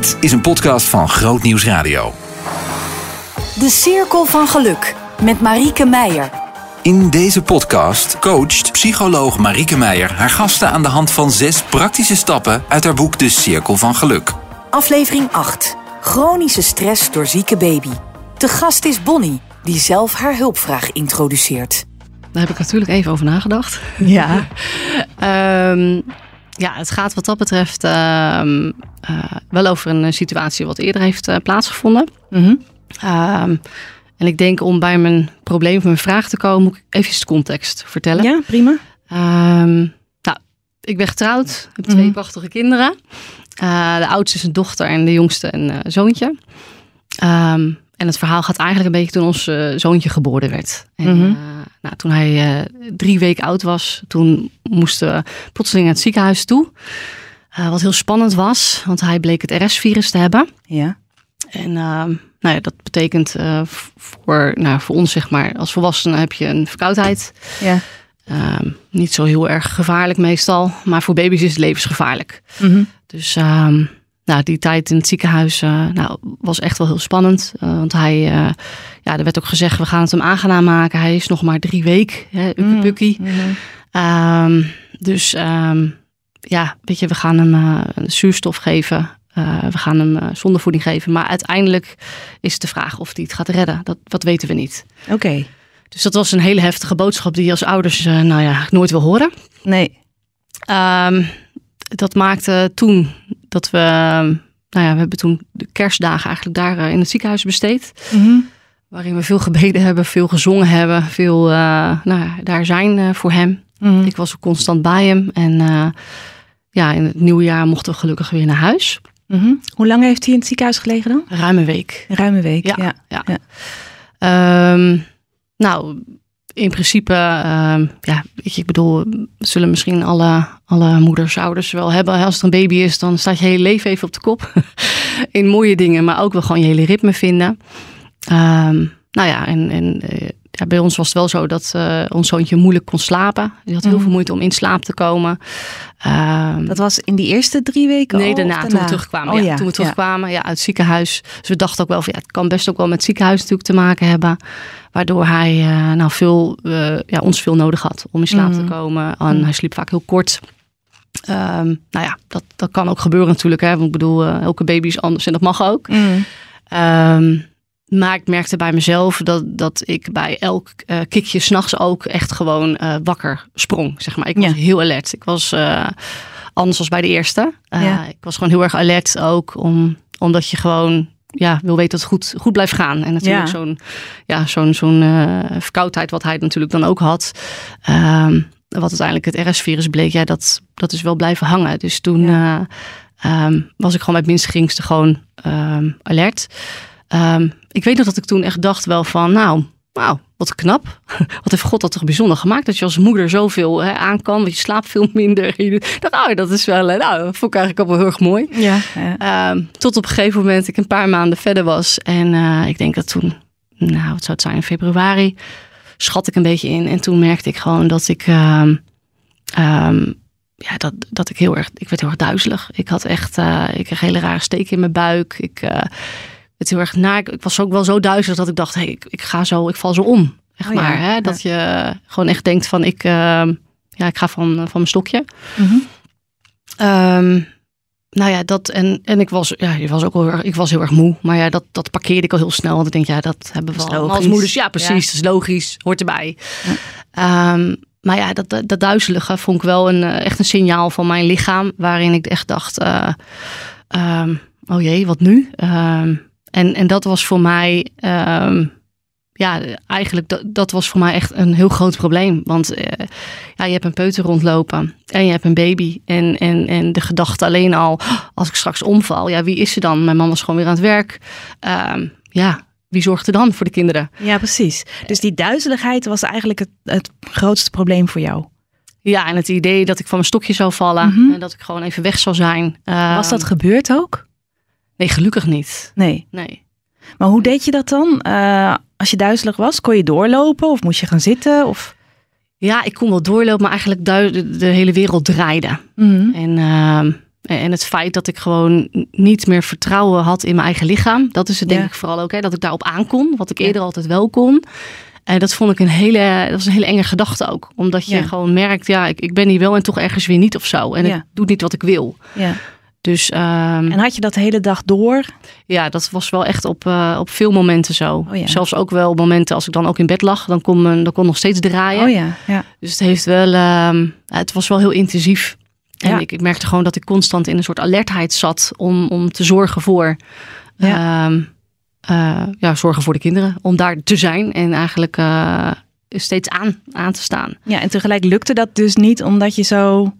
Dit is een podcast van Groot Nieuws Radio. De Cirkel van Geluk met Marieke Meijer. In deze podcast coacht psycholoog Marieke Meijer haar gasten aan de hand van zes praktische stappen uit haar boek De Cirkel van Geluk. Aflevering 8. Chronische stress door zieke baby. De gast is Bonnie, die zelf haar hulpvraag introduceert. Daar heb ik natuurlijk even over nagedacht. Ja. Ehm, ja, het gaat wat dat betreft ehm, eh, wel over een situatie wat eerder heeft eh, plaatsgevonden. Mhm. Ehm, en ik denk om bij mijn probleem of mijn vraag te komen, moet ik even de context vertellen. Ja, prima. Ehm, nou, ik ben getrouwd, heb twee Mhm. prachtige kinderen. Eh, de oudste is een dochter en de jongste een eh, zoontje. En het verhaal gaat eigenlijk een beetje toen ons eh, zoontje geboren werd. En, Mhm. eh, nou, toen hij eh, drie weken oud was, toen moesten we plotseling naar het ziekenhuis toe. Eh, wat heel spannend was, want hij bleek het RS-virus te hebben. Ja. En ehm, nou ja, dat betekent eh, voor, nou, voor ons, zeg maar, als volwassenen heb je een verkoudheid. Ja. Ehm, niet zo heel erg gevaarlijk meestal, maar voor baby's is het levensgevaarlijk. Mhm. Dus ehm, nou, die tijd in het ziekenhuis eh, nou, was echt wel heel spannend. Eh, want hij, eh, ja, er werd ook gezegd, we gaan het hem aangenaam maken. Hij is nog maar drie weken, hè, ukkepukkie. Mhm. Ehm, dus ehm, ja, weet je, we gaan hem zuurstof geven. We gaan hem eh, zondevoeding geven. Maar uiteindelijk is de vraag of hij het gaat redden. Dat, dat weten we niet. Oké. Dus dat was een hele heftige boodschap die je als ouders nou ja, nooit wil horen. Nee. Ehm, dat maakte toen dat we, nou ja, we hebben toen de kerstdagen eigenlijk daar eh, in het ziekenhuis besteed. Mhm. Waarin we veel gebeden hebben, veel gezongen hebben, veel eh, nou, ja, daar zijn eh, voor hem. Mhm. Ik was ook constant bij hem. En ja, in het nieuwe jaar mochten we gelukkig weer naar huis. Mhm. Hoe lang heeft hij in het ziekenhuis gelegen dan? Ruim een week. Een ruime week. Ja, Ja. ja. Ja. Ehm, nou, in principe, ehm, ja, weet je, ik bedoel, zullen misschien alle, alle moeders, ouders wel hebben. Als er een baby is, dan staat je hele leven even op de kop. in mooie dingen, maar ook wel gewoon je hele ritme vinden. Ehm, nou ja, en, en eh, ja, bij ons was het wel zo dat eh, ons zoontje moeilijk kon slapen. Die had heel Mhm. veel moeite om in slaap te komen. Ehm, Dat was in die eerste drie weken Nee, daarna, toen we terugkwamen. Oh, ja, ja. Toen we terugkwamen, ja. uit het ziekenhuis. Dus we dachten ook wel van, ja, het kan best ook wel met het ziekenhuis natuurlijk te maken hebben. Waardoor hij eh, nou veel, eh, ja, ons veel nodig had om in slaap te Mhm. komen. En Mhm. hij sliep vaak heel kort. Ehm, nou ja, dat, dat kan ook gebeuren natuurlijk. Hè? Want ik bedoel, elke baby is anders en dat mag ook. Mhm. Maar ik merkte bij mezelf dat, dat ik bij elk eh kikje s'nachts ook echt gewoon eh, wakker sprong. Zeg maar. Ik was Ja. heel alert. Ik was eh, anders als bij de eerste. Ja. Ik was gewoon heel erg alert ook, om, omdat je gewoon ja, wil weten dat het goed, goed blijft gaan. En natuurlijk Ja. zo'n ja, zo'n zo'n verkoudheid, wat hij natuurlijk dan ook had. Ehm, wat uiteindelijk het RS-virus bleek, ja, dat, dat is wel blijven hangen. Dus toen eh, ehm, was ik gewoon bij het minste geringste gewoon ehm, alert. Ik weet nog dat ik toen echt dacht wel van, nou, wat knap. Wat heeft God dat toch bijzonder gemaakt. Dat je als moeder zoveel hè, aan kan. Want je slaapt veel minder. Je dacht, oh, dat is wel, eh, nou, dat vond ik eigenlijk ook wel heel erg mooi. Ja. ja. Ehm, tot op een gegeven moment ik een paar maanden verder was. En eh, ik denk dat toen, nou, wat zou het zijn, in februari, schat ik een beetje in. En toen merkte ik gewoon dat ik, ehm, ehm, ja, dat, dat ik heel erg, ik werd heel erg duizelig. Ik had echt, eh, ik kreeg hele rare steken in mijn buik. Ik eh werd heel erg naar. Ik, ik was ook wel zo duizelig dat ik dacht, hey, ik, ik ga zo, ik val zo om. Echt Oh ja, maar, hè? Dat je gewoon echt denkt van, ik, ehm, ja, ik ga van, van mijn stokje. Mhm. Ehm, nou ja, dat en, en ik was, ja, je was ook wel heel erg, ik was heel erg moe. Maar ja, dat, dat parkeerde ik al heel snel. Want ik denk, ja, dat hebben we allemaal als moeders. Ja, precies. Ja. Dat is logisch. Hoort erbij. Ehm, maar ja, dat, dat, dat duizelige vond ik wel een, eh, echt een signaal van mijn lichaam. Waarin ik echt dacht, eh, ehm, oh jee, wat nu? En, en dat was voor mij, ehm, ja, eigenlijk, dat, dat was voor mij echt een heel groot probleem. Want eh, ja, je hebt een peuter rondlopen en je hebt een baby. En, en, en de gedachte alleen al, als ik straks omval, ja, wie is ze dan? Mijn man was gewoon weer aan het werk. Ehm, ja, wie zorgt er dan voor de kinderen? ja, precies. Dus die duizeligheid was eigenlijk het, het grootste probleem voor jou. Ja, en het idee dat ik van mijn stokje zou vallen Mhm. en dat ik gewoon even weg zou zijn. Ehm, Was dat gebeurd ook? Nee, gelukkig niet. Nee. Nee. Maar hoe deed je dat dan? Eh, als je duizelig was, kon je doorlopen of moest je gaan zitten? Of... Ja, ik kon wel doorlopen, maar eigenlijk de, de hele wereld draaide. Mhm. En, ehm, En het feit dat ik gewoon niet meer vertrouwen had in mijn eigen lichaam. Dat is het denk Ja. ik vooral ook. Hè, dat ik daarop aankon. Wat ik Ja. eerder altijd wel kon. En dat vond ik een hele, dat was een hele enge gedachte ook. Omdat je Ja. gewoon merkt, ja, ik, ik ben hier wel en toch ergens weer niet of zo. En Ja. het doet niet wat ik wil. Ja. Dus ehm, En had je dat de hele dag door? ja, dat was wel echt op, eh, op veel momenten zo. Oh ja. Zelfs ook wel momenten als ik dan ook in bed lag. Dan kon, men, dan kon nog steeds draaien. Oh ja, ja. Dus het heeft wel, ehm, het was wel heel intensief. En Ja. ik, ik merkte gewoon dat ik constant in een soort alertheid zat om, om te zorgen voor, Ja. ja. ja, zorgen voor de kinderen. Om daar te zijn en eigenlijk eh, steeds aan, aan te staan. Ja, en tegelijk lukte dat dus niet omdat je zo,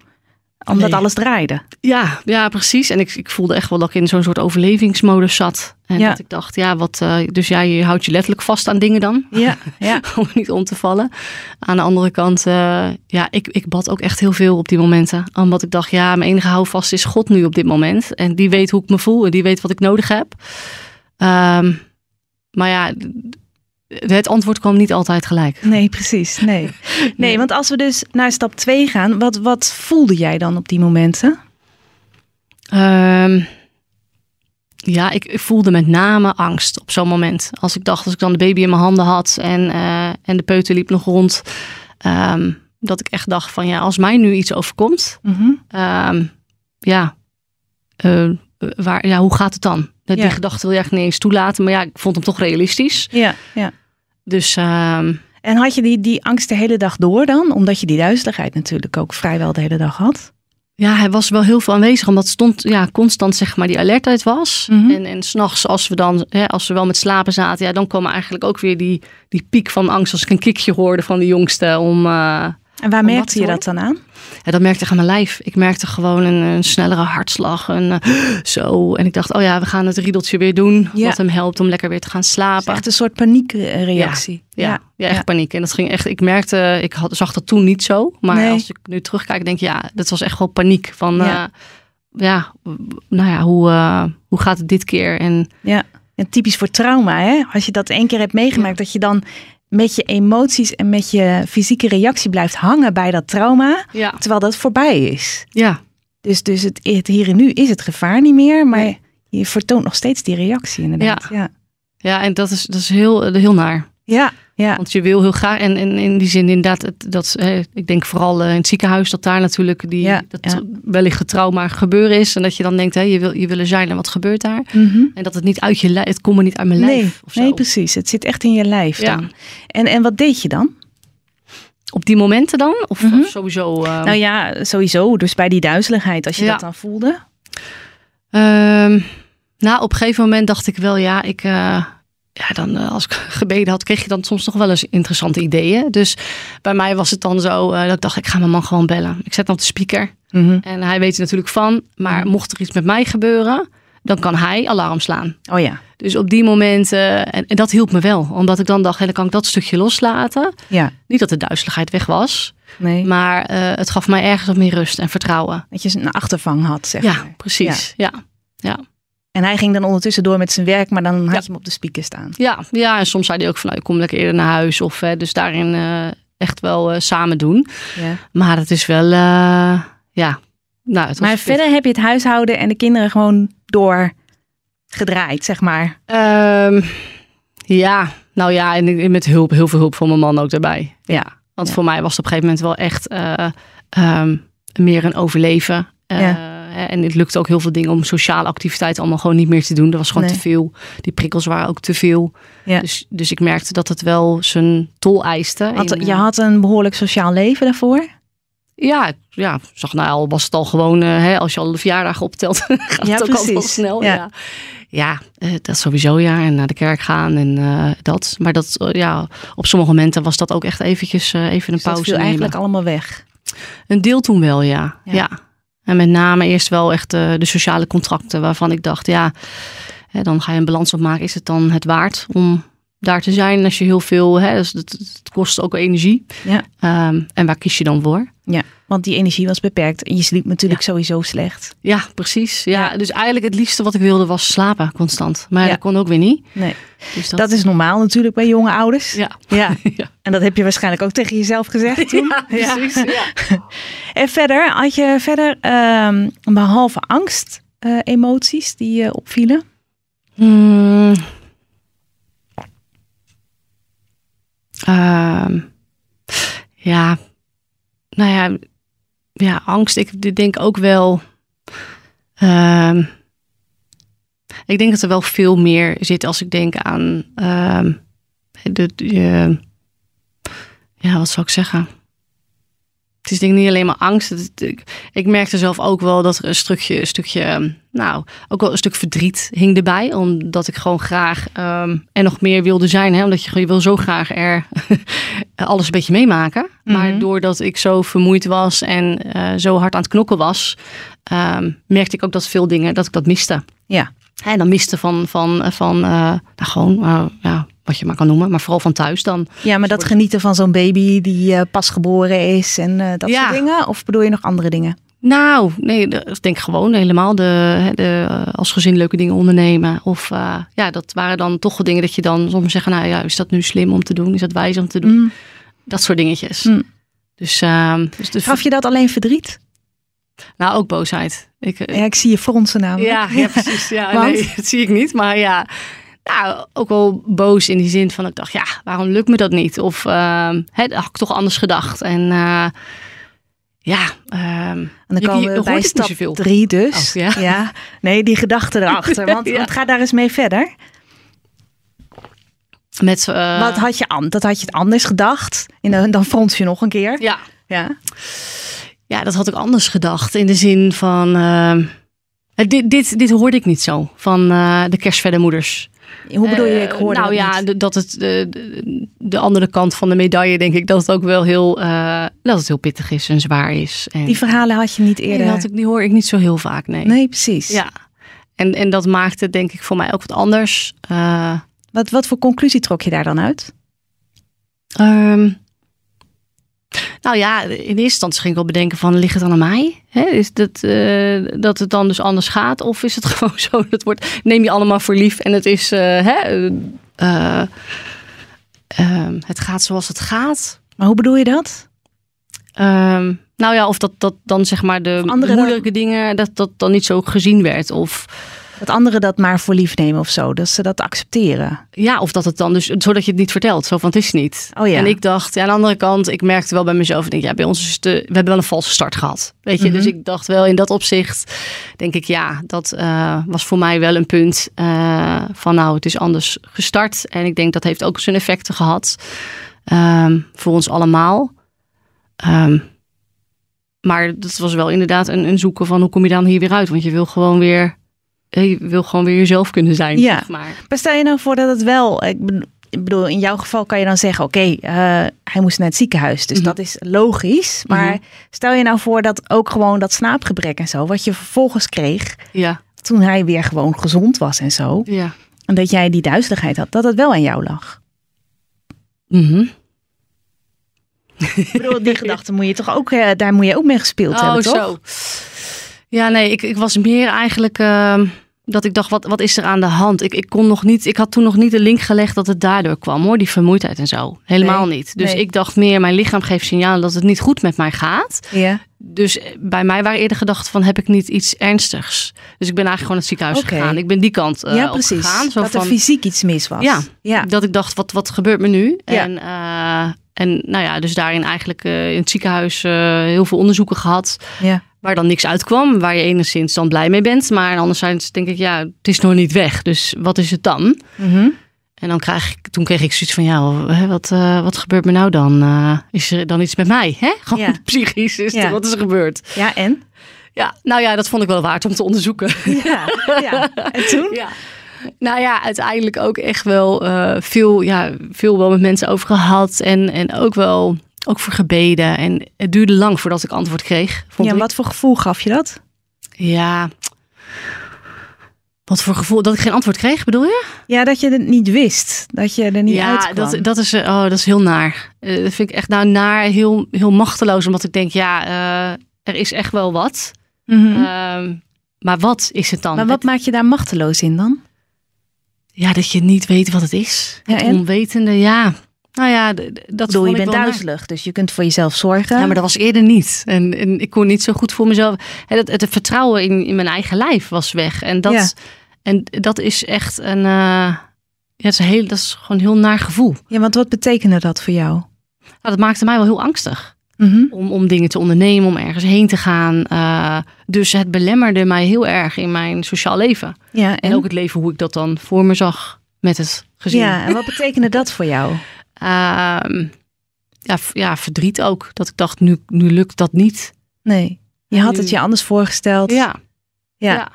omdat Nee. alles draaide. Ja, ja, precies. En ik, ik voelde echt wel dat ik in zo'n soort overlevingsmodus zat. En Ja. dat ik dacht, ja, wat. eh, dus ja, je houdt je letterlijk vast aan dingen dan. Ja, ja. om niet om te vallen. Aan de andere kant, eh, ja, ik, ik bad ook echt heel veel op die momenten. Omdat ik dacht, ja, mijn enige houvast is God nu op dit moment. En die weet hoe ik me voel en die weet wat ik nodig heb. Ehm, maar ja, het antwoord kwam niet altijd gelijk. Nee, precies. Nee. nee, want als we dus naar stap 2 gaan, wat, wat voelde jij dan op die momenten? Ehm, ja, ik, ik voelde met name angst op zo'n moment. Als ik dacht, als ik dan de baby in mijn handen had en, eh, en de peuter liep nog rond. ehm, dat ik echt dacht van ja, als mij nu iets overkomt, Mhm. Ehm, ja, eh, waar, ja, hoe gaat het dan? Ja. Die gedachte wil je eigenlijk niet eens toelaten, maar ja, ik vond hem toch realistisch. Ja, ja. Dus ehm, En had je die, die angst de hele dag door dan? Omdat je die duizeligheid natuurlijk ook vrijwel de hele dag had. ja, hij was wel heel veel aanwezig, omdat stond ja, constant zeg maar die alertheid was. Mhm. En, en s'nachts, als we dan, hè, als we wel met slapen zaten, ja, dan kwam eigenlijk ook weer die, die piek van angst als ik een kikje hoorde van de jongste om. eh, En waar merkte te je dat dan aan? Ja, dat merkte ik aan mijn lijf. Ik merkte gewoon een, een snellere hartslag. Een, eh, zo. En ik dacht, oh ja, we gaan het riedeltje weer doen. Ja. Wat hem helpt om lekker weer te gaan slapen. echt een soort paniekreactie. Ja, ja, echt paniek. En dat ging echt, ik merkte, ik had, zag dat toen niet zo. Maar Nee. als ik nu terugkijk, denk ik, ja, dat was echt wel paniek. Van, Ja. ja nou ja, hoe, eh, hoe gaat het dit keer? En Ja, en typisch voor trauma, hè? Als je dat één keer hebt meegemaakt, dat je dan met je emoties en met je fysieke reactie blijft hangen bij dat trauma, ja, terwijl dat voorbij is. ja, Dus, dus het, het hier en nu is het gevaar niet meer, maar Nee. je vertoont nog steeds die reactie inderdaad. Ja, ja en dat is, dat is heel, heel naar. ja, ja. Want je wil heel graag, en, en in die zin inderdaad, het, dat, eh, ik denk vooral eh, in het ziekenhuis, dat daar natuurlijk die, Ja, dat ja. wellicht het trauma gebeuren is. En dat je dan denkt, hè, je, wil, je wil er zijn en wat gebeurt daar? Mhm. En dat het niet uit je lijf, het komt er niet uit mijn Nee, lijf. Of zo. nee, precies. Het zit echt in je lijf Ja. dan. En, en wat deed je dan? Op die momenten dan? Of, Mhm. of sowieso? eh, Nou ja, sowieso. Dus bij die duizeligheid, als je Ja. dat dan voelde. Ehm, nou, op een gegeven moment dacht ik wel, ja, ik, ja, dan eh, als ik gebeden had, kreeg je dan soms nog wel eens interessante ideeën. Dus bij mij was het dan zo eh, dat ik dacht, ik ga mijn man gewoon bellen. Ik zet dan op de speaker Mhm. en hij weet er natuurlijk van. Maar Mhm. mocht er iets met mij gebeuren, dan kan hij alarm slaan. Oh ja, Dus op die momenten, en, en dat hielp me wel. Omdat ik dan dacht, hé, dan kan ik dat stukje loslaten. ja. Niet dat de duizeligheid weg was, Nee. maar eh, het gaf mij ergens wat meer rust en vertrouwen. Dat je een achtervang had, zeg Ja, maar. precies. Ja. Ja. En hij ging dan ondertussen door met zijn werk, maar dan had Ja. je hem op de speaker staan. Ja, ja, en soms zei hij ook van, nou, ik kom lekker eerder naar huis. Of hè, dus daarin eh, echt wel eh, samen doen. Ja. Maar het is wel, eh, ja. Nou, het Maar verder heb je het huishouden en de kinderen gewoon doorgedraaid, zeg maar. Ehm, ja, nou ja, en met hulp, heel veel hulp van mijn man ook daarbij. Ja, want voor mij was het op een gegeven moment wel echt eh, ehm, meer een overleven. Eh, Ja. En het lukte ook heel veel dingen om sociale activiteiten allemaal gewoon niet meer te doen. Dat was gewoon Nee. te veel. Die prikkels waren ook te veel. Ja. Dus, dus ik merkte dat het wel zijn tol eiste. Had, in, je eh, had een behoorlijk sociaal leven daarvoor. Ja, ja, zag nou al was het al gewoon, eh, hè, als je al de verjaardagen optelt, gaat Ja, het ook al snel. Ja. Ja, ja. eh, dat sowieso ja. En naar de kerk gaan en dat. Maar dat, ja, op sommige momenten was dat ook echt eventjes even een Dus dat pauze viel nemen. eigenlijk allemaal weg. Een deel toen wel, ja. Ja. ja. En met name eerst wel echt eh, de sociale contracten waarvan ik dacht, ja, hè, dan ga je een balans opmaken. Is het dan het waard om daar te zijn als je heel veel, hè, dus het, het kost ook energie. Ja. Ehm, en waar kies je dan voor? Ja, Want die energie was beperkt. En je sliep natuurlijk sowieso slecht. Ja, precies. Ja, dus eigenlijk het liefste wat ik wilde was slapen constant. Maar Ja. dat kon ook weer niet. Nee. Dus Dat, is normaal natuurlijk bij jonge ouders. Ja. Ja. En dat heb je waarschijnlijk ook tegen jezelf gezegd toen. Ja, precies. Ja. En verder, had je verder ehm, behalve angst eh, emoties die je opvielen? Hmm. Ehm, ja, nou ja, ja, angst. Ik denk ook wel. ehm, ik denk dat er wel veel meer zit als ik denk aan. ehm, de, de- ja, wat zou ik zeggen? Het is denk ik niet alleen maar angst. Het- ik, ik merkte zelf ook wel dat er een stukje, een stukje, ehm, nou, ook wel een stuk verdriet hing erbij. Omdat ik gewoon graag ehm er nog meer wilde zijn. Hè? Omdat je, je wil zo graag er alles een beetje meemaken. Maar Mhm. doordat ik zo vermoeid was en eh, zo hard aan het knokken was, ehm, merkte ik ook dat veel dingen, dat ik dat miste. Ja. En dan miste van, van, van eh, nou gewoon, eh, ja, wat je maar kan noemen. Maar vooral van thuis dan. Ja, maar dat genieten van zo'n baby die eh, pas geboren is en eh, dat Ja. soort dingen? Of bedoel je nog andere dingen? Nou, nee, ik denk gewoon helemaal de, de, eh, als gezin leuke dingen ondernemen. Of ja, dat waren dan toch wel dingen dat je dan soms zeggen, nou ja, is dat nu slim om te doen? Is dat wijs om te doen? Mm. Dat soort dingetjes. Mm. Dus, ehm, dus de, Gaf je dat alleen verdriet? nou ook boosheid. Ik, Ja, ik zie je fronsen namelijk. ja, ja, precies. Ja, nee, dat zie ik niet. Maar ja, nou, ook wel boos in die zin van, ik dacht, ja, waarom lukt me dat niet? Of hè, dat had ik toch anders gedacht. En eh, ja, En dan komen je we bij stap drie dus. Oh, ja. Nee, die gedachte erachter. Want, Ja. want ga daar eens mee verder. met... eh, Wat had je dat had je het anders gedacht? En dan, dan frons je nog een keer. ja, Ja. Ja, dat had ik anders gedacht. In de zin van. eh, dit, dit, dit hoorde ik niet zo van eh, de kerstverdermoeders. Hoe bedoel je, ik Eh, hoorde Nou ja, niet. dat het de, de, de andere kant van de medaille, denk ik, dat het ook wel heel, eh, dat het heel pittig is en zwaar is. En, Die verhalen had je niet eerder. ik, die hoor ik niet zo heel vaak, nee. Nee, precies. Ja. En, en dat maakte het denk ik voor mij ook wat anders. Eh, Wat, wat voor conclusie trok je daar dan uit? Ehm, nou ja, in eerste instantie ging ik wel bedenken van, ligt het dan aan mij? Is dat, eh, dat het dan dus anders gaat? Of is het gewoon zo, dat wordt, neem je allemaal voor lief en het is, eh, hè, eh, eh, ehm, het gaat zoals het gaat. Maar hoe bedoel je dat? Ehm, nou ja, of dat, dat dan zeg maar de moeilijke dingen, dat dat dan niet zo gezien werd. Of Dat anderen dat maar voor lief nemen of zo. Dat ze dat accepteren. Ja, of dat het dan dus, zodat je het niet vertelt. Zo van, het is niet. Oh ja. En ik dacht, ja, aan de andere kant, ik merkte wel bij mezelf, ik denk, ja, bij ons is we hebben wel een valse start gehad. Weet je, Mhm. dus ik dacht wel in dat opzicht, denk ik, ja, dat eh, was voor mij wel een punt eh, van, nou, het is anders gestart. En ik denk dat heeft ook zijn effecten gehad ehm, voor ons allemaal. Ehm, maar dat was wel inderdaad een, een zoeken van, hoe kom je dan hier weer uit? Want je wil gewoon weer, je wil gewoon weer jezelf kunnen zijn, Ja. zeg maar. Maar stel je nou voor dat het wel... Ik bedoel- in jouw geval kan je dan zeggen... Oké, eh, hij moest naar het ziekenhuis. Dus Mhm. dat is logisch. Maar Mhm. stel je nou voor dat ook gewoon dat slaapgebrek en zo... wat je vervolgens kreeg Ja, toen hij weer gewoon gezond was en zo... ja. en dat jij die duizeligheid had, dat het wel aan jou lag. Mhm. Ik bedoel, die gedachte moet je toch ook... eh, daar moet je ook mee gespeeld hebben, toch? Oh, zo. Ja, nee, ik, ik was meer eigenlijk ehm, dat ik dacht, wat, wat is er aan de hand? Ik, ik kon nog niet, ik had toen nog niet de link gelegd dat het daardoor kwam, hoor, die vermoeidheid en zo. Helemaal Nee, niet. Dus nee. ik dacht meer, mijn lichaam geeft signalen dat het niet goed met mij gaat. Ja. Dus eh, bij mij waren eerder gedachten van, heb ik niet iets ernstigs? Dus ik ben eigenlijk gewoon naar het ziekenhuis gegaan. Ik ben die kant eh ja, op precies. gegaan. Zo dat er van, fysiek iets mis was. Ja. ja. dat ik dacht, wat, wat gebeurt me nu? Ja. En, eh, en nou ja, dus daarin eigenlijk in het ziekenhuis heel veel onderzoeken gehad. ja. Waar dan niks uitkwam, waar je enigszins dan blij mee bent. Maar anderzijds denk ik, ja, het is nog niet weg. Dus wat is het dan? Mhm. En dan krijg ik, toen kreeg ik zoiets van, ja, wat, eh, wat gebeurt me nou dan? Eh, is er dan iets met mij? Hè? Gewoon Ja. psychisch is Ja. er, wat is er gebeurd? ja, en? Ja, nou ja, dat vond ik wel waard om te onderzoeken. Ja. ja. En toen? Ja. Nou ja, uiteindelijk ook echt wel eh, veel, ja, veel wel met mensen over gehad. En, en ook wel ook voor gebeden. En het duurde lang voordat ik antwoord kreeg. Vond Ja, ik. wat voor gevoel gaf je dat? Ja. Wat voor gevoel? Dat ik geen antwoord kreeg, bedoel je? Ja, dat je het niet wist. Dat je er niet ja, uitkwam. dat, dat, is, eh, oh, dat is heel naar. Eh, dat vind ik echt nou naar, heel, heel machteloos. Omdat ik denk, ja, eh, er is echt wel wat. Mhm. Ehm, maar wat is het dan? maar wat Het- maakt je daar machteloos in dan? Ja, dat je niet weet wat het is. Ja, het en? onwetende, ja. Nou ja, dat bedoel, je bent duizelig, dus je kunt voor jezelf zorgen. Ja, maar dat was eerder niet. En, en ik kon niet zo goed voor mezelf. En het, het vertrouwen in, in mijn eigen lijf was weg. En dat, Ja. en dat is echt een. eh, ja, het is een heel, dat is gewoon een heel naar gevoel. Ja, want wat betekende dat voor jou? Nou, dat maakte mij wel heel angstig. Mhm. Om, om dingen te ondernemen, om ergens heen te gaan. Eh, dus het belemmerde mij heel erg in mijn sociaal leven. Ja, En ook het leven hoe ik dat dan voor me zag met het gezin. Ja, en wat betekende dat voor jou? Ehm, ja, ja, verdriet ook. Dat ik dacht, nu, nu lukt dat niet. Nee, je had het je anders voorgesteld. Ja. Ja. Ja.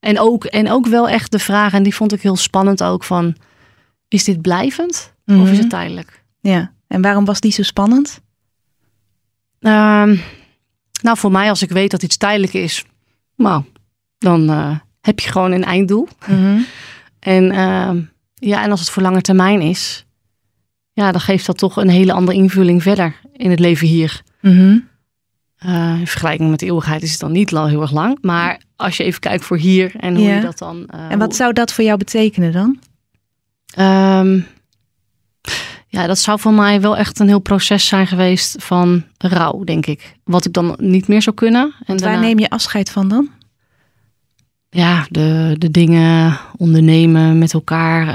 En, ook, en ook wel echt de vraag, en die vond ik heel spannend ook van, is dit blijvend of is Mhm. het tijdelijk? Ja. En waarom was die zo spannend? Ehm, nou, voor mij als ik weet dat iets tijdelijk is, nou, dan eh, heb je gewoon een einddoel. En, ehm, ja, en als het voor lange termijn is, ja, dan geeft dat toch een hele andere invulling verder in het leven hier. Mhm. Eh, in vergelijking met de eeuwigheid is het dan niet lang, heel erg lang. Maar als je even kijkt voor hier en hoe Ja. je dat dan... eh, En wat hoe- zou dat voor jou betekenen dan? Ehm, ja, dat zou voor mij wel echt een heel proces zijn geweest van rouw, denk ik. Wat ik dan niet meer zou kunnen. En Want waar daarna- neem je afscheid van dan? Ja, de, de dingen ondernemen met elkaar.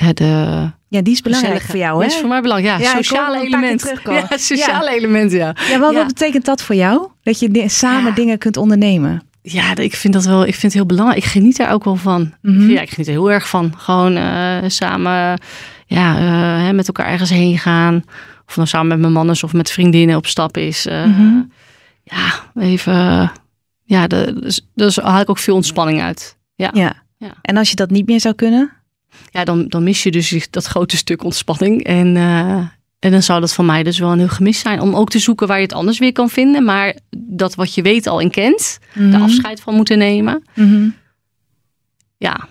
hè, de Ja, die is belangrijk gezellige- voor jou, Dat hè? is voor mij belangrijk. Ja, Ja, sociale element. Ja, sociale element, ja. Ja, wat, Ja. betekent dat voor jou? Dat je samen dingen kunt ondernemen? Ja, ik vind dat wel. Ik vind het heel belangrijk. Ik geniet er ook wel van. Mhm. Ja, ik geniet er heel erg van. Gewoon eh, samen ja, eh, met elkaar ergens heen gaan. Of nou samen met mijn mannen of met vriendinnen op stap is. eh, Mhm. Ja, even. ja, de, dus, dus haal ik ook veel ontspanning uit. Ja, Ja. Ja. En als je dat niet meer zou kunnen? ja dan, dan mis je dus dat grote stuk ontspanning. En, eh, en dan zou dat voor mij dus wel een heel gemis zijn. Om ook te zoeken waar je het anders weer kan vinden. Maar dat wat je weet al en kent. De Mhm. afscheid van moeten nemen. Mhm. ja,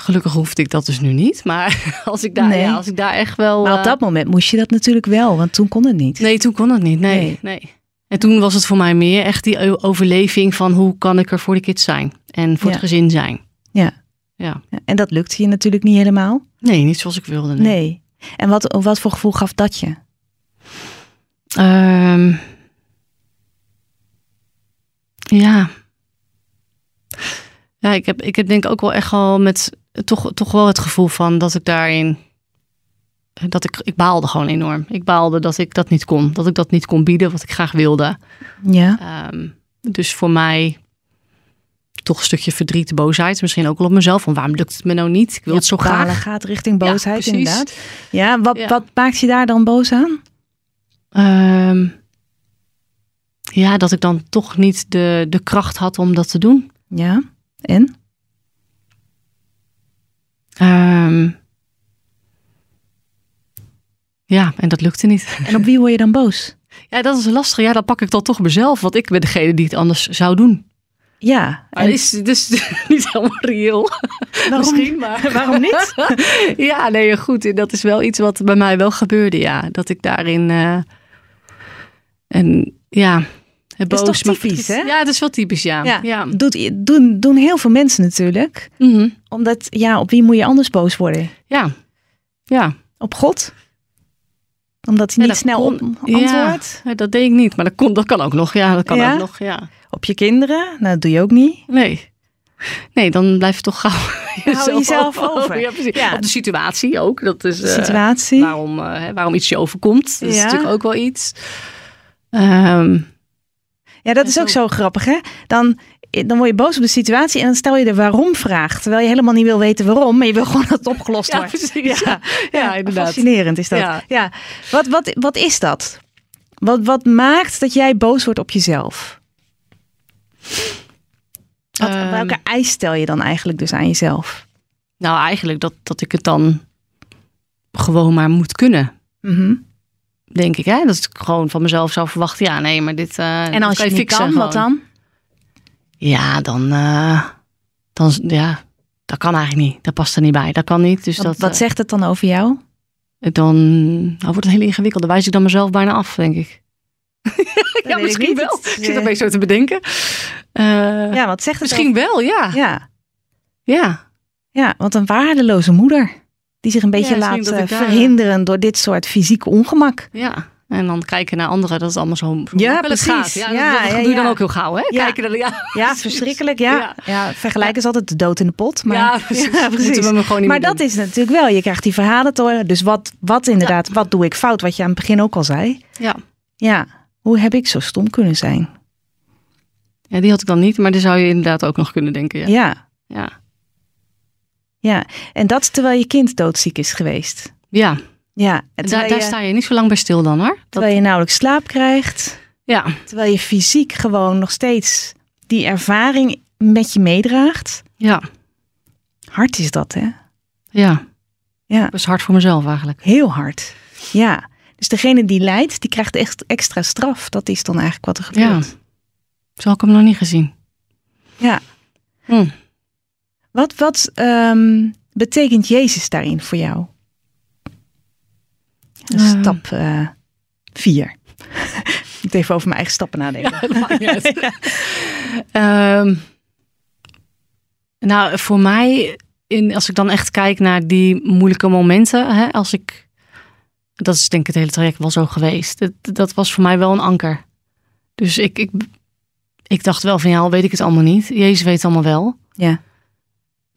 gelukkig hoefde ik dat dus nu niet. Maar als ik daar, Nee. ja, als ik daar echt wel. Maar op eh, dat moment moest je dat natuurlijk wel, want toen kon het niet. Nee, toen kon het niet. Nee, Nee. nee. En toen was het voor mij meer echt die overleving van hoe kan ik er voor de kids zijn en voor Ja. het gezin zijn. Ja. Ja. En dat lukte je natuurlijk niet helemaal. Nee, niet zoals ik wilde. Nee. Nee. En wat, wat voor gevoel gaf dat je? Ehm, ja. Ja, ik heb, ik heb denk ook wel echt wel met toch, toch wel het gevoel van dat ik daarin. Dat ik, ik baalde gewoon enorm. Ik baalde dat ik dat niet kon. Dat ik dat niet kon bieden wat ik graag wilde. Ja. Ehm, dus voor mij toch een stukje verdriet, boosheid. Misschien ook wel op mezelf. Van waarom lukt het me nou niet? Ik wil het zo graag. gaat richting boosheid inderdaad. Ja, wat, Ja. wat maakt je daar dan boos aan? Ehm, ja, dat ik dan toch niet de, de kracht had om dat te doen. Ja. En? Ehm, ja, en dat lukte niet. En op wie word je dan boos? Ja, dat is lastig. Ja, dan pak ik dan toch mezelf. Want ik ben degene die het anders zou doen. Ja. Maar En dat is dus niet helemaal reëel. waarom, Misschien, maar... waarom niet? ja, nee, goed. Dat is wel iets wat bij mij wel gebeurde, ja. Dat ik daarin... eh, en ja... Het is boos, toch maar typisch, verdriet- hè? Ja, dat is wel typisch, ja. Ja. ja. Doet, doen, doen heel veel mensen natuurlijk. Mhm. Omdat, ja, op wie moet je anders boos worden? ja. ja. Op God? Omdat hij Ja, niet snel kon- op antwoordt? Ja, dat deed ik niet, maar dat, kon, dat kan ook nog. Ja, dat kan ook nog, ja. Op je kinderen? Nou, dat doe je ook niet. Nee. Nee, dan blijf je toch gauw hou jezelf over. Ja. Op de situatie ook. Dat is, eh, Situatie. waarom, eh, waarom iets je overkomt. Dat is natuurlijk ook wel iets. Ehm, Ja, dat En is ook zo- zo grappig, hè? Dan, dan word je boos op de situatie en dan stel je de waarom vraag. Terwijl je helemaal niet wil weten waarom, maar je wil gewoon dat het opgelost ja, wordt. Ja, ja, inderdaad. Fascinerend is dat. Ja. Ja. Wat, wat, wat is dat? Wat, wat maakt dat jij boos wordt op jezelf? Wat, Ehm. welke eis stel je dan eigenlijk dus aan jezelf? Nou, eigenlijk dat, dat ik het dan gewoon maar moet kunnen. Mhm. Denk ik, hè? Dat ik gewoon van mezelf zou verwachten. Ja, nee, maar dit. eh, En als je het niet kan, wat dan? Ja, dan, eh, dan ja, dat kan eigenlijk niet. Dat past er niet bij. Dat kan niet. Dus Wat, dat, wat eh, zegt het dan over jou? dan nou, wordt het heel ingewikkeld. Dan wijs ik dan mezelf bijna af, denk ik. ja, ik misschien wel. Ik zit een beetje zo te bedenken. Ja, wat zegt het misschien wel, ja. Ja, Ja. ja, want een waardeloze moeder. Die zich een beetje Ja, dat eh, daar- verhinderen door dit soort fysieke ongemak. Ja. En dan kijken naar anderen, dat is allemaal zo Ja, precies. gaat. Ja, Ja, dat, dat ja, doe je dan ook heel gauw, hè? Ja. Kijken naar, ja. Ja, verschrikkelijk. Ja, ja. Vergelijken is altijd de dood in de pot. Maar, ja, precies. Dat moeten we niet Maar dat is natuurlijk wel, je krijgt die verhalen te horen. Dus wat, wat inderdaad, wat doe ik fout? Wat je aan het begin ook al zei. Ja. Ja, hoe heb ik zo stom kunnen zijn? ja, die had ik dan niet, maar die zou je inderdaad ook nog kunnen denken. Ja. Ja, Ja. ja. En dat terwijl je kind doodziek is geweest. ja. Ja, daar, daar sta je niet zo lang bij stil dan, hoor. Dat, terwijl je nauwelijks slaap krijgt. ja. Terwijl je fysiek gewoon nog steeds die ervaring met je meedraagt. Ja. Hard is dat, hè? Ja. Ja, Dat is hard voor mezelf eigenlijk. heel hard. Ja. Dus degene die lijdt, die krijgt echt extra straf. Dat is dan eigenlijk wat er gebeurt. Zo had ik hem nog niet gezien. Ja. Hm. Wat, wat ehm, betekent Jezus daarin voor jou? Eh. Stap eh, vier. ik moet even over mijn eigen stappen nadenken. Uit. Ehm, nou, voor mij, in, als ik dan echt kijk naar die moeilijke momenten, hè, als ik, dat is denk ik het hele traject wel zo geweest. Dat, dat was voor mij wel een anker. Dus ik, ik, ik dacht wel van ja, al weet ik het allemaal niet. Jezus weet het allemaal wel. Ja.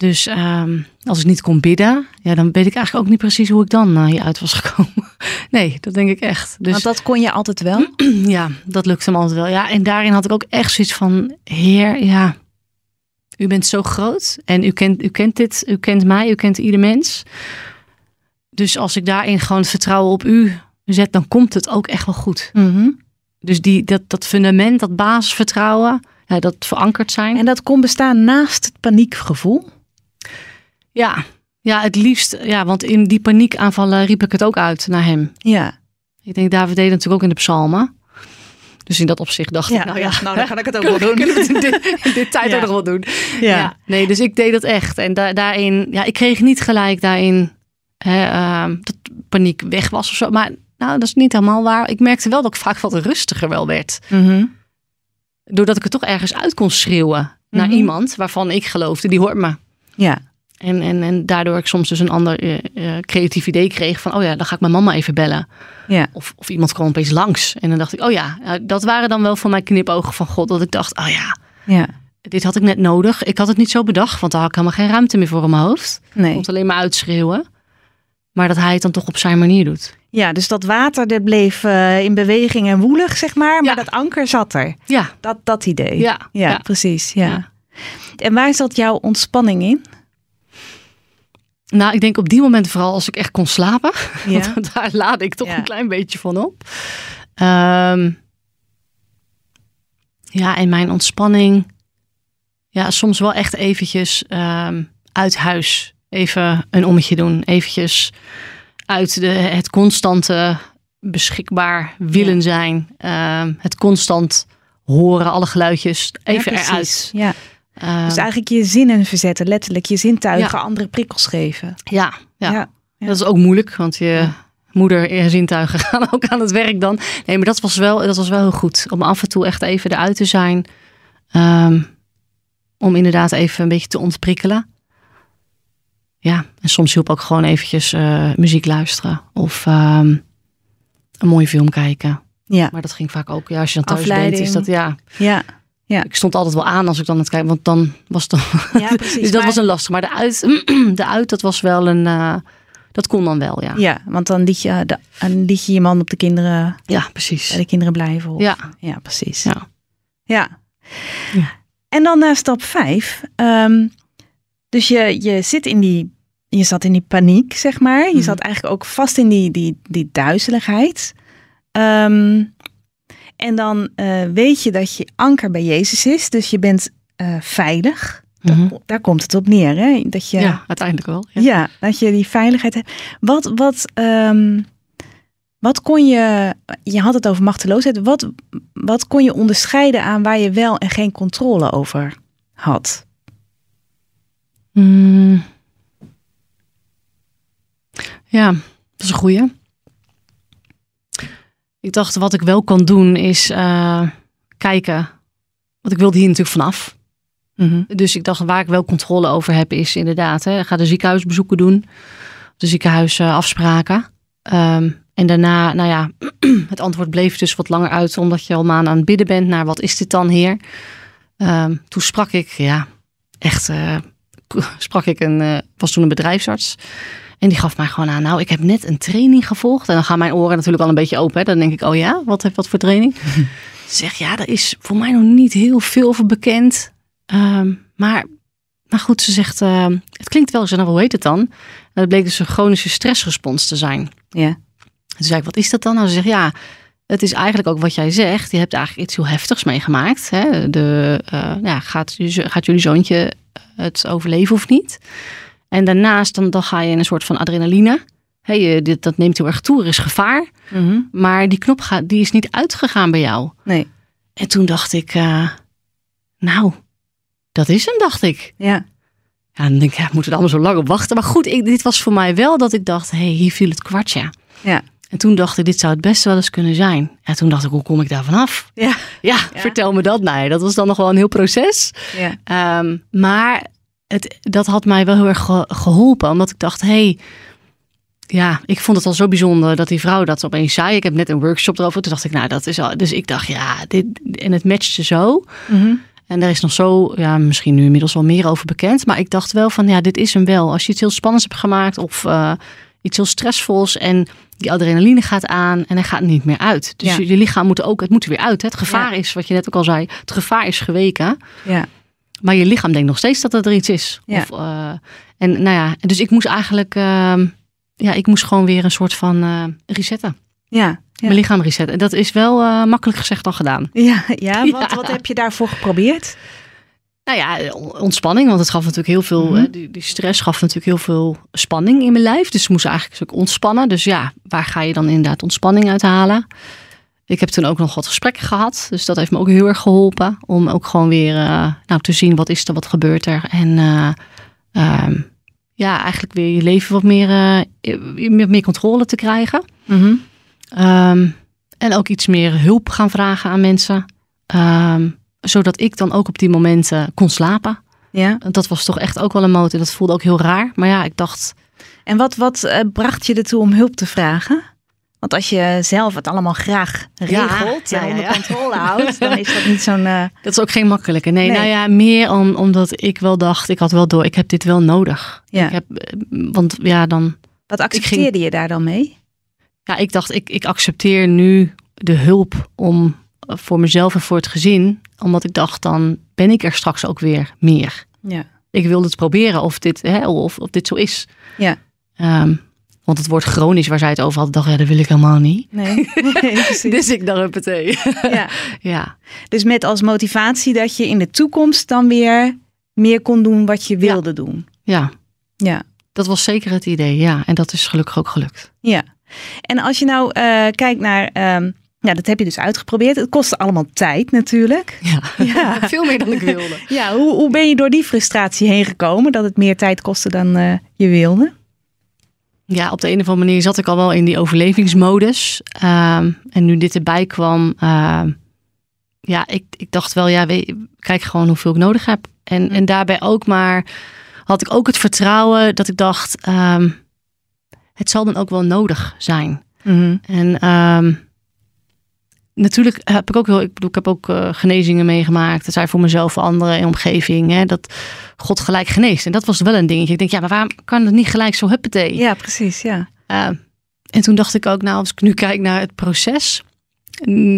Dus ehm, als ik niet kon bidden, ja, dan weet ik eigenlijk ook niet precies hoe ik dan uh, hieruit was gekomen. nee, dat denk ik echt. Dus Want dat kon je altijd wel? ja, dat lukte me altijd wel. Ja, en daarin had ik ook echt zoiets van: Heer, ja, u bent zo groot en u kent, u kent dit, u kent mij, u kent ieder mens. Dus als ik daarin gewoon het vertrouwen op u zet, dan komt het ook echt wel goed. Mhm. Dus die, dat, dat fundament, dat basisvertrouwen, ja, dat verankerd zijn. En dat kon bestaan naast het paniekgevoel? Ja, ja, het liefst, ja, want in die paniekaanvallen riep ik het ook uit naar hem. Ja. Ik denk, David deed het natuurlijk ook in de psalmen. Dus in dat opzicht dacht ik, nou ja, nou dan kan ik het ook wel doen. het in dit, in dit tijd Ja. ook nog wel doen. Ja. Ja. nee, dus ik deed dat echt. En da- daarin, ja, ik kreeg niet gelijk daarin hè, ehm, dat paniek weg was of zo. Maar nou, dat is niet helemaal waar. Ik merkte wel dat ik vaak wat rustiger wel werd. Mhm. Doordat ik het toch ergens uit kon schreeuwen naar Mhm. iemand waarvan ik geloofde, die hoort me. Ja. En, en, en daardoor ik soms dus een ander eh, creatief idee kreeg van, oh ja, dan ga ik mijn mama even bellen. Ja. Of, of iemand kwam opeens langs. En dan dacht ik, oh ja, eh, dat waren dan wel voor mij knipogen van God. Dat ik dacht, oh ja, Ja. dit had ik net nodig. Ik had het niet zo bedacht, want daar had ik helemaal geen ruimte meer voor in mijn hoofd. Ik Nee. kon het alleen maar uitschreeuwen. Maar dat hij het dan toch op zijn manier doet. Ja, dus dat water dat bleef in beweging en woelig, zeg maar. Maar Ja. dat anker zat er. Ja, Dat, dat idee. ja, Ja, ja. precies. Ja. En waar zat jouw ontspanning in? Nou, ik denk op die moment vooral als ik echt kon slapen. Ja. Want daar laadde ik toch Ja. een klein beetje van op. Ehm, ja, en mijn ontspanning. Ja, soms wel echt eventjes ehm, uit huis. Even een ommetje doen. Eventjes uit de, het constante beschikbaar willen Ja. zijn. Ehm, het constant horen, alle geluidjes. Even eruit. Ja. Ehm, Dus eigenlijk je zinnen verzetten, letterlijk je zintuigen Ja. andere prikkels geven. ja, ja. Ja. Ja. Dat is ook moeilijk, want je moeder en zintuigen gaan ook aan het werk dan. Nee, maar dat was wel, dat was wel heel goed. Om af en toe echt even eruit te zijn. Ehm, om inderdaad even een beetje te ontprikkelen. Ja, en soms hielp ook gewoon eventjes eh, muziek luisteren. Of ehm, een mooie film kijken. Ja. Maar dat ging vaak ook, ja, als je dan thuis Afleiding. bent, is dat ja. Ja. Ja. Ik stond altijd wel aan als ik dan het kijken, want dan was het dan Ja, precies. dus dat Maar- was een lastig. Maar de uit, de uit dat was wel een. eh, dat kon dan wel, ja. Ja, want dan liet, je, de- dan liet je je man op de kinderen, Ja, precies. bij de kinderen blijven. Of, Ja, ja, precies. ja. Ja. Ja. En dan naar stap vijf. Ehm, dus je, je zit in die, je zat in die paniek, zeg maar. Je Mhm. zat eigenlijk ook vast in die, die, die duizeligheid. Ehm, en dan eh, weet je dat je anker bij Jezus is. Dus je bent eh, veilig. Daar, Mhm. daar komt het op neer, hè? Dat je, ja. uiteindelijk wel. Ja. ja, dat je die veiligheid hebt. Wat, wat, ehm, wat kon je, je had het over machteloosheid, wat, wat kon je onderscheiden aan waar je wel en geen controle over had? Mm. Ja, dat is een goeie. Ik dacht, wat ik wel kan doen is eh, kijken. Want ik wilde hier natuurlijk vanaf. Mhm. Dus ik dacht, waar ik wel controle over heb, is inderdaad, hè, ga de ziekenhuisbezoeken doen. De ziekenhuisafspraken. Ehm, en daarna, nou ja, het antwoord bleef dus wat langer uit, omdat je al maanden aan het bidden bent naar wat is dit dan, Heer? Ehm, toen sprak ik, ja, echt, eh, sprak ik een, eh, was toen een bedrijfsarts. En die gaf mij gewoon aan, nou, ik heb net een training gevolgd. En dan gaan mijn oren natuurlijk al een beetje open. Hè. Dan denk ik, oh ja, wat heb wat voor training? Ze zegt, ja, daar is voor mij nog niet heel veel over bekend. Ehm, maar, maar goed, ze zegt, ehm, het klinkt wel. Zei, nou, hoe heet het dan? En dat bleek dus een chronische stressrespons te zijn. Ja. En toen zei ik, wat is dat dan? Nou, ze zegt, ja, het is eigenlijk ook wat jij zegt. Je hebt eigenlijk iets heel heftigs meegemaakt. Hè? De, eh, ja, gaat, gaat jullie zoontje het overleven of niet? En daarnaast dan, dan ga je in een soort van adrenaline. Je, dit, dat neemt heel erg toe, er is gevaar. Mhm. Maar die knop gaat, die is niet uitgegaan bij jou. Nee. En toen dacht ik, eh, nou, dat is hem, dacht ik. Ja. Ja, dan denk ik, ja, moeten we er allemaal zo lang op wachten? Maar goed, ik, dit was voor mij wel dat ik dacht, hé, hey, hier viel het kwartje. Ja. En toen dacht ik, dit zou het best wel eens kunnen zijn. En toen dacht ik, hoe kom ik daar vanaf? Ja. Ja, vertel me dat. Nee, dat was dan nog wel een heel proces. Ja. Ehm, maar het, dat had mij wel heel erg ge- geholpen. Omdat ik dacht, hé, hey, ja, ik vond het al zo bijzonder dat die vrouw dat opeens zei. Ik heb net een workshop erover. Toen dacht ik, nou, dat is al. Dus ik dacht, ja, dit. En het matchte zo. Mhm. En daar is nog zo, ja, misschien nu inmiddels wel meer over bekend. Maar ik dacht wel van, ja, dit is hem wel. Als je iets heel spannends hebt gemaakt of eh, iets heel stressvols en die adrenaline gaat aan en hij gaat niet meer uit. Dus Ja. je, je lichaam moet ook, het moet er weer uit. Hè? Het gevaar is, wat je net ook al zei, het gevaar is geweken. Ja. Maar je lichaam denkt nog steeds dat er iets is. Ja. Of, eh, en nou ja, dus ik moest eigenlijk, ehm, ja, ik moest gewoon weer een soort van eh, resetten. Ja. Ja. Mijn lichaam resetten. En dat is wel eh, makkelijk gezegd dan gedaan. Ja, ja, want Ja. wat heb je daarvoor geprobeerd? Nou ja, ontspanning, want het gaf natuurlijk heel veel, Mhm. die, die stress gaf natuurlijk heel veel spanning in mijn lijf. Dus ik moest eigenlijk ontspannen. Dus ja, waar ga je dan inderdaad ontspanning uit halen? Ik heb toen ook nog wat gesprekken gehad. Dus dat heeft me ook heel erg geholpen. Om ook gewoon weer eh, nou, te zien wat is er, wat gebeurt er. En eh, ehm, ja, eigenlijk weer je leven wat meer, eh, meer, meer controle te krijgen. Mhm. Ehm, en ook iets meer hulp gaan vragen aan mensen. Ehm, zodat ik dan ook op die momenten kon slapen. Ja. Dat was toch echt ook wel een motor. Dat voelde ook heel raar. Maar ja, ik dacht, En wat, wat bracht je ertoe om hulp te vragen? Want als je zelf het allemaal graag regelt ja, en ja, onder ja. controle houdt, dan is dat niet zo'n... eh, dat is ook geen makkelijke. Nee, Nee. nou ja, meer om, omdat ik wel dacht, ik had wel door, ik heb dit wel nodig. Ja. Ik heb, eh, want ja, dan, Wat accepteerde je daar dan mee? ja, ik dacht, ik, ik accepteer nu de hulp om eh, voor mezelf en voor het gezin. Omdat ik dacht, dan ben ik er straks ook weer meer. Ja. ik wilde het proberen of dit, hè, of, of dit zo is. Ja. Ehm, want het woord chronisch waar zij het over had, dacht ja, dat wil ik helemaal niet. Nee, nee. Dus ik dacht, huppatee. Ja. ja, Dus met als motivatie dat je in de toekomst dan weer meer kon doen wat je wilde doen. ja, Ja. dat was zeker het idee. Ja, en dat is gelukkig ook gelukt. Ja. En als je nou eh, kijkt naar... ehm ja, dat heb je dus uitgeprobeerd. Het kostte allemaal tijd natuurlijk. Ja, Ja. veel meer dan ik wilde. Ja, hoe, hoe ben je door die frustratie heen gekomen? Dat het meer tijd kostte dan eh, je wilde? Ja, op de een of andere manier zat ik al wel in die overlevingsmodus. Ehm, en nu dit erbij kwam, ehm, ja, ik, ik dacht wel, ja, weet, kijk gewoon hoeveel ik nodig heb. En, en daarbij ook maar had ik ook het vertrouwen dat ik dacht, ehm, het zal dan ook wel nodig zijn. En ehm, natuurlijk heb ik ook heel, ik bedoel, ik heb ook eh, genezingen meegemaakt. Dat zijn voor mezelf, voor anderen in omgeving, hè, dat God gelijk geneest. En dat was wel een dingetje. Ik denk, ja, maar waarom kan het niet gelijk zo huppatee? Ja, precies. Ja. Uh, en toen dacht ik ook, nou, als ik nu kijk naar het proces,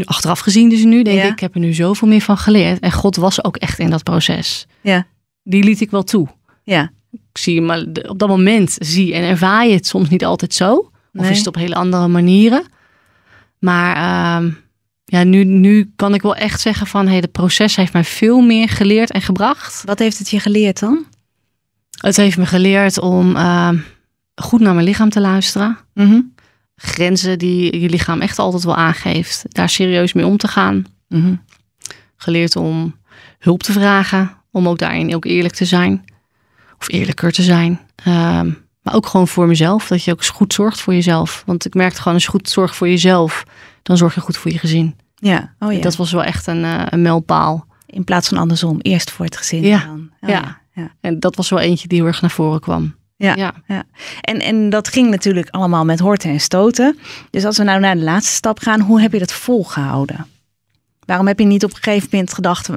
achteraf gezien dus nu, denk Ja. ik, ik heb er nu zoveel meer van geleerd. En God was ook echt in dat proces. Ja. Die liet ik wel toe. Ja. Ik zie maar op dat moment zie en ervaar je het soms niet altijd zo. Of Nee. is het op hele andere manieren. Maar ehm, ja, nu, nu kan ik wel echt zeggen van, hey, het proces heeft mij veel meer geleerd en gebracht. Wat heeft het je geleerd dan? Het heeft me geleerd om ehm, goed naar mijn lichaam te luisteren. Mhm. grenzen die je lichaam echt altijd wel aangeeft, daar serieus mee om te gaan. Mhm. Geleerd om hulp te vragen, om ook daarin ook eerlijk te zijn. of eerlijker te zijn. Ehm, maar ook gewoon voor mezelf, dat je ook eens goed zorgt voor jezelf. Want ik merkte gewoon, als je goed zorgt voor jezelf, dan zorg je goed voor je gezin. Ja, oh ja. Dat was wel echt een, uh, een mijlpaal. In plaats van andersom, eerst voor het gezin. Ja, dan. Oh ja. ja. En dat was wel eentje die heel erg naar voren kwam. Ja, ja. ja. En, en dat ging natuurlijk allemaal met horten en stoten. Dus als we nou naar de laatste stap gaan, hoe heb je dat volgehouden? Waarom heb je niet op een gegeven moment gedacht,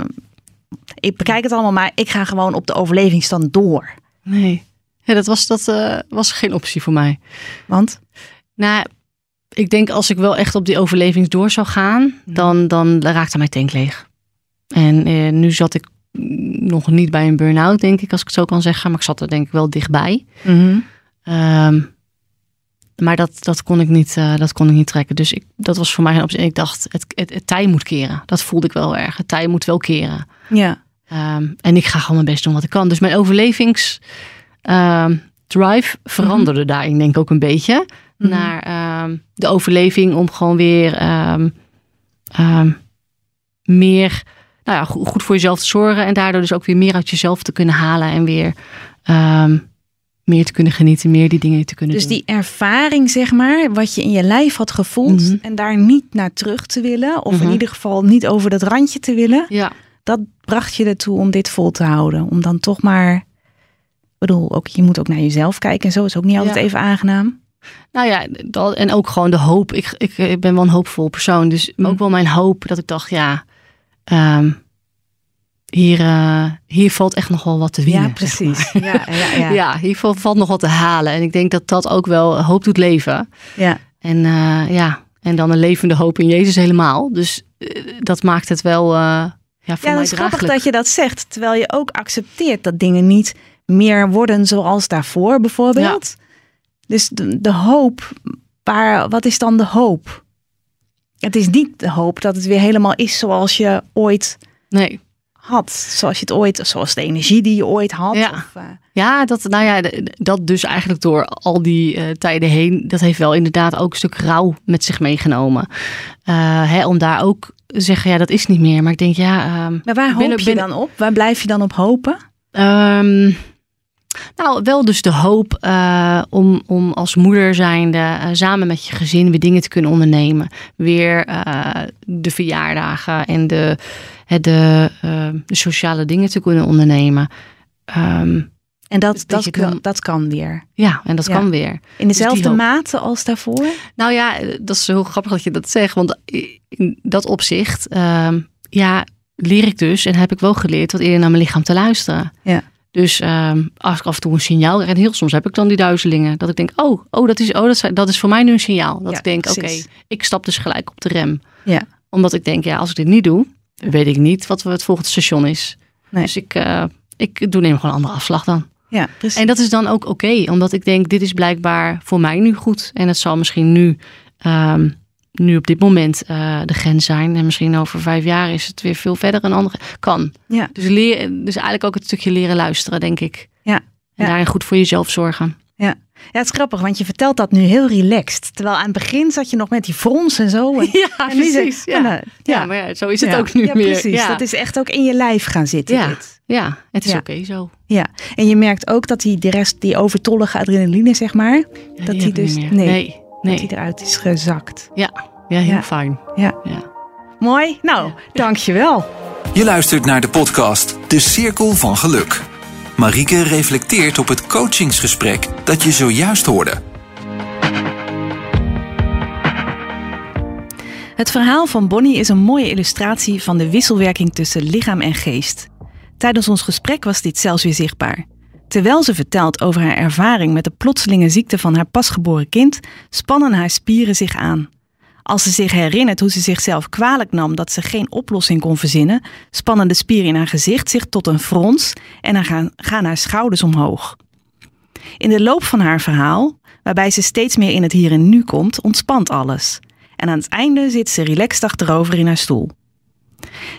ik bekijk het allemaal, maar ik ga gewoon op de overlevingsstand door? Nee, ja, dat, was, dat uh, was geen optie voor mij. Want? Nou, ik denk als ik wel echt op die overlevings door zou gaan, mhm. dan, dan raakte mijn tank leeg. En eh, nu zat ik nog niet bij een burn-out, denk ik, als ik het zo kan zeggen. Maar ik zat er denk ik wel dichtbij. Mhm. Ehm, maar dat, dat, kon ik niet, uh, dat kon ik niet trekken. Dus ik, dat was voor mij een optie. En ik dacht, het, het, het, tij moet keren. Dat voelde ik wel erg. Het tij moet wel keren. Ja. Um, en ik ga gewoon mijn best doen wat ik kan. Dus mijn overlevings um, drive veranderde mm -hmm. daarin denk ik ook een beetje. Mm -hmm. Naar um, de overleving om gewoon weer meer nou ja, goed voor jezelf te zorgen. En daardoor dus ook weer meer uit jezelf te kunnen halen. En weer meer te kunnen genieten, meer die dingen te kunnen dus doen. Dus die ervaring, zeg maar, wat je in je lijf had gevoeld mm -hmm. en daar niet naar terug te willen, of mm -hmm. in ieder geval niet over dat randje te willen, ja. dat bracht je ertoe om dit vol te houden. Om dan toch maar, ik bedoel, ook, je moet ook naar jezelf kijken en zo is ook niet altijd ja. even aangenaam. Nou ja, dat, en ook gewoon de hoop. Ik, ik, ik ben wel een hoopvol persoon, dus mm. ook wel mijn hoop dat ik dacht, ja, um, hier, uh, hier valt echt nog wel wat te winnen. Ja, precies. Zeg maar. ja, ja, ja. ja, hier valt nog wat te halen. En ik denk dat dat ook wel hoop doet leven. Ja. En uh, ja, en dan een levende hoop in Jezus helemaal. Dus uh, dat maakt het wel ja, voor ja, het is grappig dat je dat zegt. Terwijl je ook accepteert dat dingen niet meer worden zoals daarvoor bijvoorbeeld. Ja. Dus de, de hoop, waar, wat is dan de hoop? Het is niet de hoop dat het weer helemaal is zoals je ooit nee had. Zoals je het ooit, zoals de energie die je ooit had. Ja, of, uh... ja dat, nou ja, dat dus eigenlijk door al die uh, tijden heen, dat heeft wel inderdaad ook een stuk rouw met zich meegenomen. Uh, hè, om daar ook te zeggen, ja, dat is niet meer. Maar ik denk, ja. maar waar hoop je dan op? Waar blijf je dan op hopen? Um, nou, wel dus de hoop uh, om, om als moeder zijnde uh, samen met je gezin weer dingen te kunnen ondernemen. Weer uh, de verjaardagen en de, de, de, sociale dingen te kunnen ondernemen. Um, en dat, dat, dat, kan, dat kan weer. Ja, en dat ja. kan weer. In dezelfde dus mate als daarvoor? Nou ja, dat is heel grappig dat je dat zegt. Want in dat opzicht, um, ja, leer ik dus en heb ik wel geleerd wat eerder naar mijn lichaam te luisteren. Ja. Dus um, als ik af en toe een signaal en heel soms heb ik dan die duizelingen. Dat ik denk, oh, oh dat, is, oh dat, dat is voor mij nu een signaal. Dat ja, ik denk, oké, okay, ik stap dus gelijk op de rem. Ja. Omdat ik denk, ja, als ik dit niet doe, weet ik niet wat het volgende station is. Nee. Dus ik, uh, ik doe neem gewoon een andere afslag dan. Ja, precies. En dat is dan ook oké, okay, omdat ik denk, dit is blijkbaar voor mij nu goed. En het zal misschien nu, um, nu op dit moment uh, de grens zijn. En misschien over vijf jaar is het weer veel verder een andere. Kan. Ja. Dus, leer, dus eigenlijk ook het stukje leren luisteren, denk ik. Ja. En ja. daarin goed voor jezelf zorgen. Ja. ja, het is grappig, want je vertelt dat nu heel relaxed. Terwijl aan het begin zat je nog met die frons en zo. En, ja, en precies. Ja. Ja. ja, maar ja, zo is het ook nu ja, meer. Precies. Ja. Dat is echt ook in je lijf gaan zitten. Ja, dit. ja het is oké zo. Ja, en je merkt ook dat die, de rest, die overtollige adrenaline, zeg maar, dat die ik dus meer. nee, nee, dat die eruit is gezakt. Ja, ja, heel Ja. fijn. Ja. Ja. Mooi. Nou, dankjewel. Je luistert naar de podcast De Cirkel van Geluk. Marieke reflecteert op het coachingsgesprek dat je zojuist hoorde. Het verhaal van Bonnie is een mooie illustratie van de wisselwerking tussen lichaam en geest. Tijdens ons gesprek was dit zelfs weer zichtbaar. Terwijl ze vertelt over haar ervaring met de plotselinge ziekte van haar pasgeboren kind, spannen haar spieren zich aan. Als ze zich herinnert hoe ze zichzelf kwalijk nam dat ze geen oplossing kon verzinnen, spannen de spieren in haar gezicht zich tot een frons en gaan, gaan haar schouders omhoog. In de loop van haar verhaal, waarbij ze steeds meer in het hier en nu komt, ontspant alles. En aan het einde zit ze relaxed achterover in haar stoel.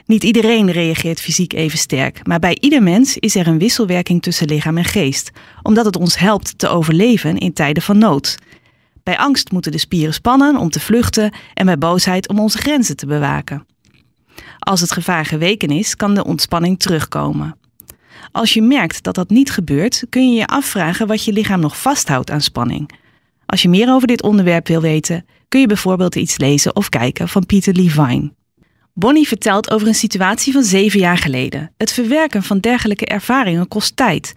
Niet iedereen reageert fysiek even sterk, maar bij ieder mens is er een wisselwerking tussen lichaam en geest, omdat het ons helpt te overleven in tijden van nood. Bij angst moeten de spieren spannen om te vluchten en bij boosheid om onze grenzen te bewaken. Als het gevaar geweken is, kan de ontspanning terugkomen. Als je merkt dat dat niet gebeurt, kun je je afvragen wat je lichaam nog vasthoudt aan spanning. Als je meer over dit onderwerp wil weten, kun je bijvoorbeeld iets lezen of kijken van Peter Levine. Bonnie vertelt over een situatie van zeven jaar geleden. Het verwerken van dergelijke ervaringen kost tijd.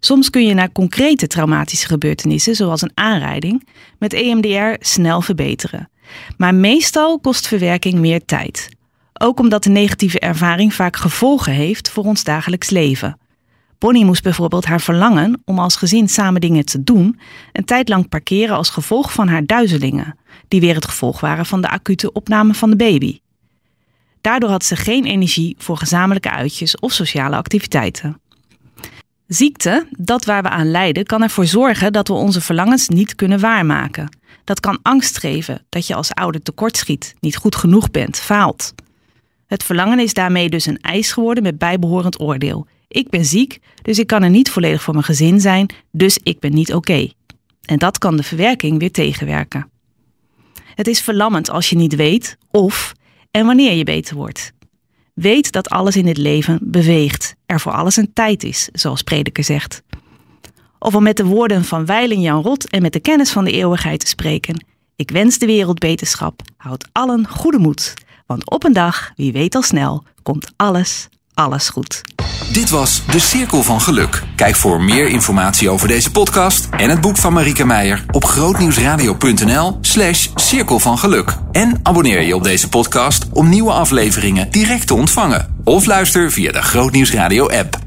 Soms kun je na concrete traumatische gebeurtenissen, zoals een aanrijding, met EMDR snel verbeteren. Maar meestal kost verwerking meer tijd. Ook omdat de negatieve ervaring vaak gevolgen heeft voor ons dagelijks leven. Bonnie moest bijvoorbeeld haar verlangen om als gezin samen dingen te doen een tijd lang parkeren als gevolg van haar duizelingen, die weer het gevolg waren van de acute opname van de baby. Daardoor had ze geen energie voor gezamenlijke uitjes of sociale activiteiten. Ziekte, dat waar we aan lijden, kan ervoor zorgen dat we onze verlangens niet kunnen waarmaken. Dat kan angst geven dat je als ouder tekortschiet, niet goed genoeg bent, faalt. Het verlangen is daarmee dus een eis geworden met bijbehorend oordeel. Ik ben ziek, dus ik kan er niet volledig voor mijn gezin zijn, dus ik ben niet oké. En dat kan de verwerking weer tegenwerken. Het is verlammend als je niet weet of en wanneer je beter wordt. Weet dat alles in dit leven beweegt, er voor alles een tijd is, zoals Prediker zegt. Of om met de woorden van Weilen Jan Rot en met de kennis van de eeuwigheid te spreken. Ik wens de wereld beterschap, houd allen goede moed. Want op een dag, wie weet al snel, komt alles, alles goed. Dit was De Cirkel van Geluk. Kijk voor meer informatie over deze podcast en het boek van Marieke Meijer op grootnieuwsradio.nl slash cirkel van geluk. En abonneer je op deze podcast om nieuwe afleveringen direct te ontvangen. Of luister via de Grootnieuwsradio app.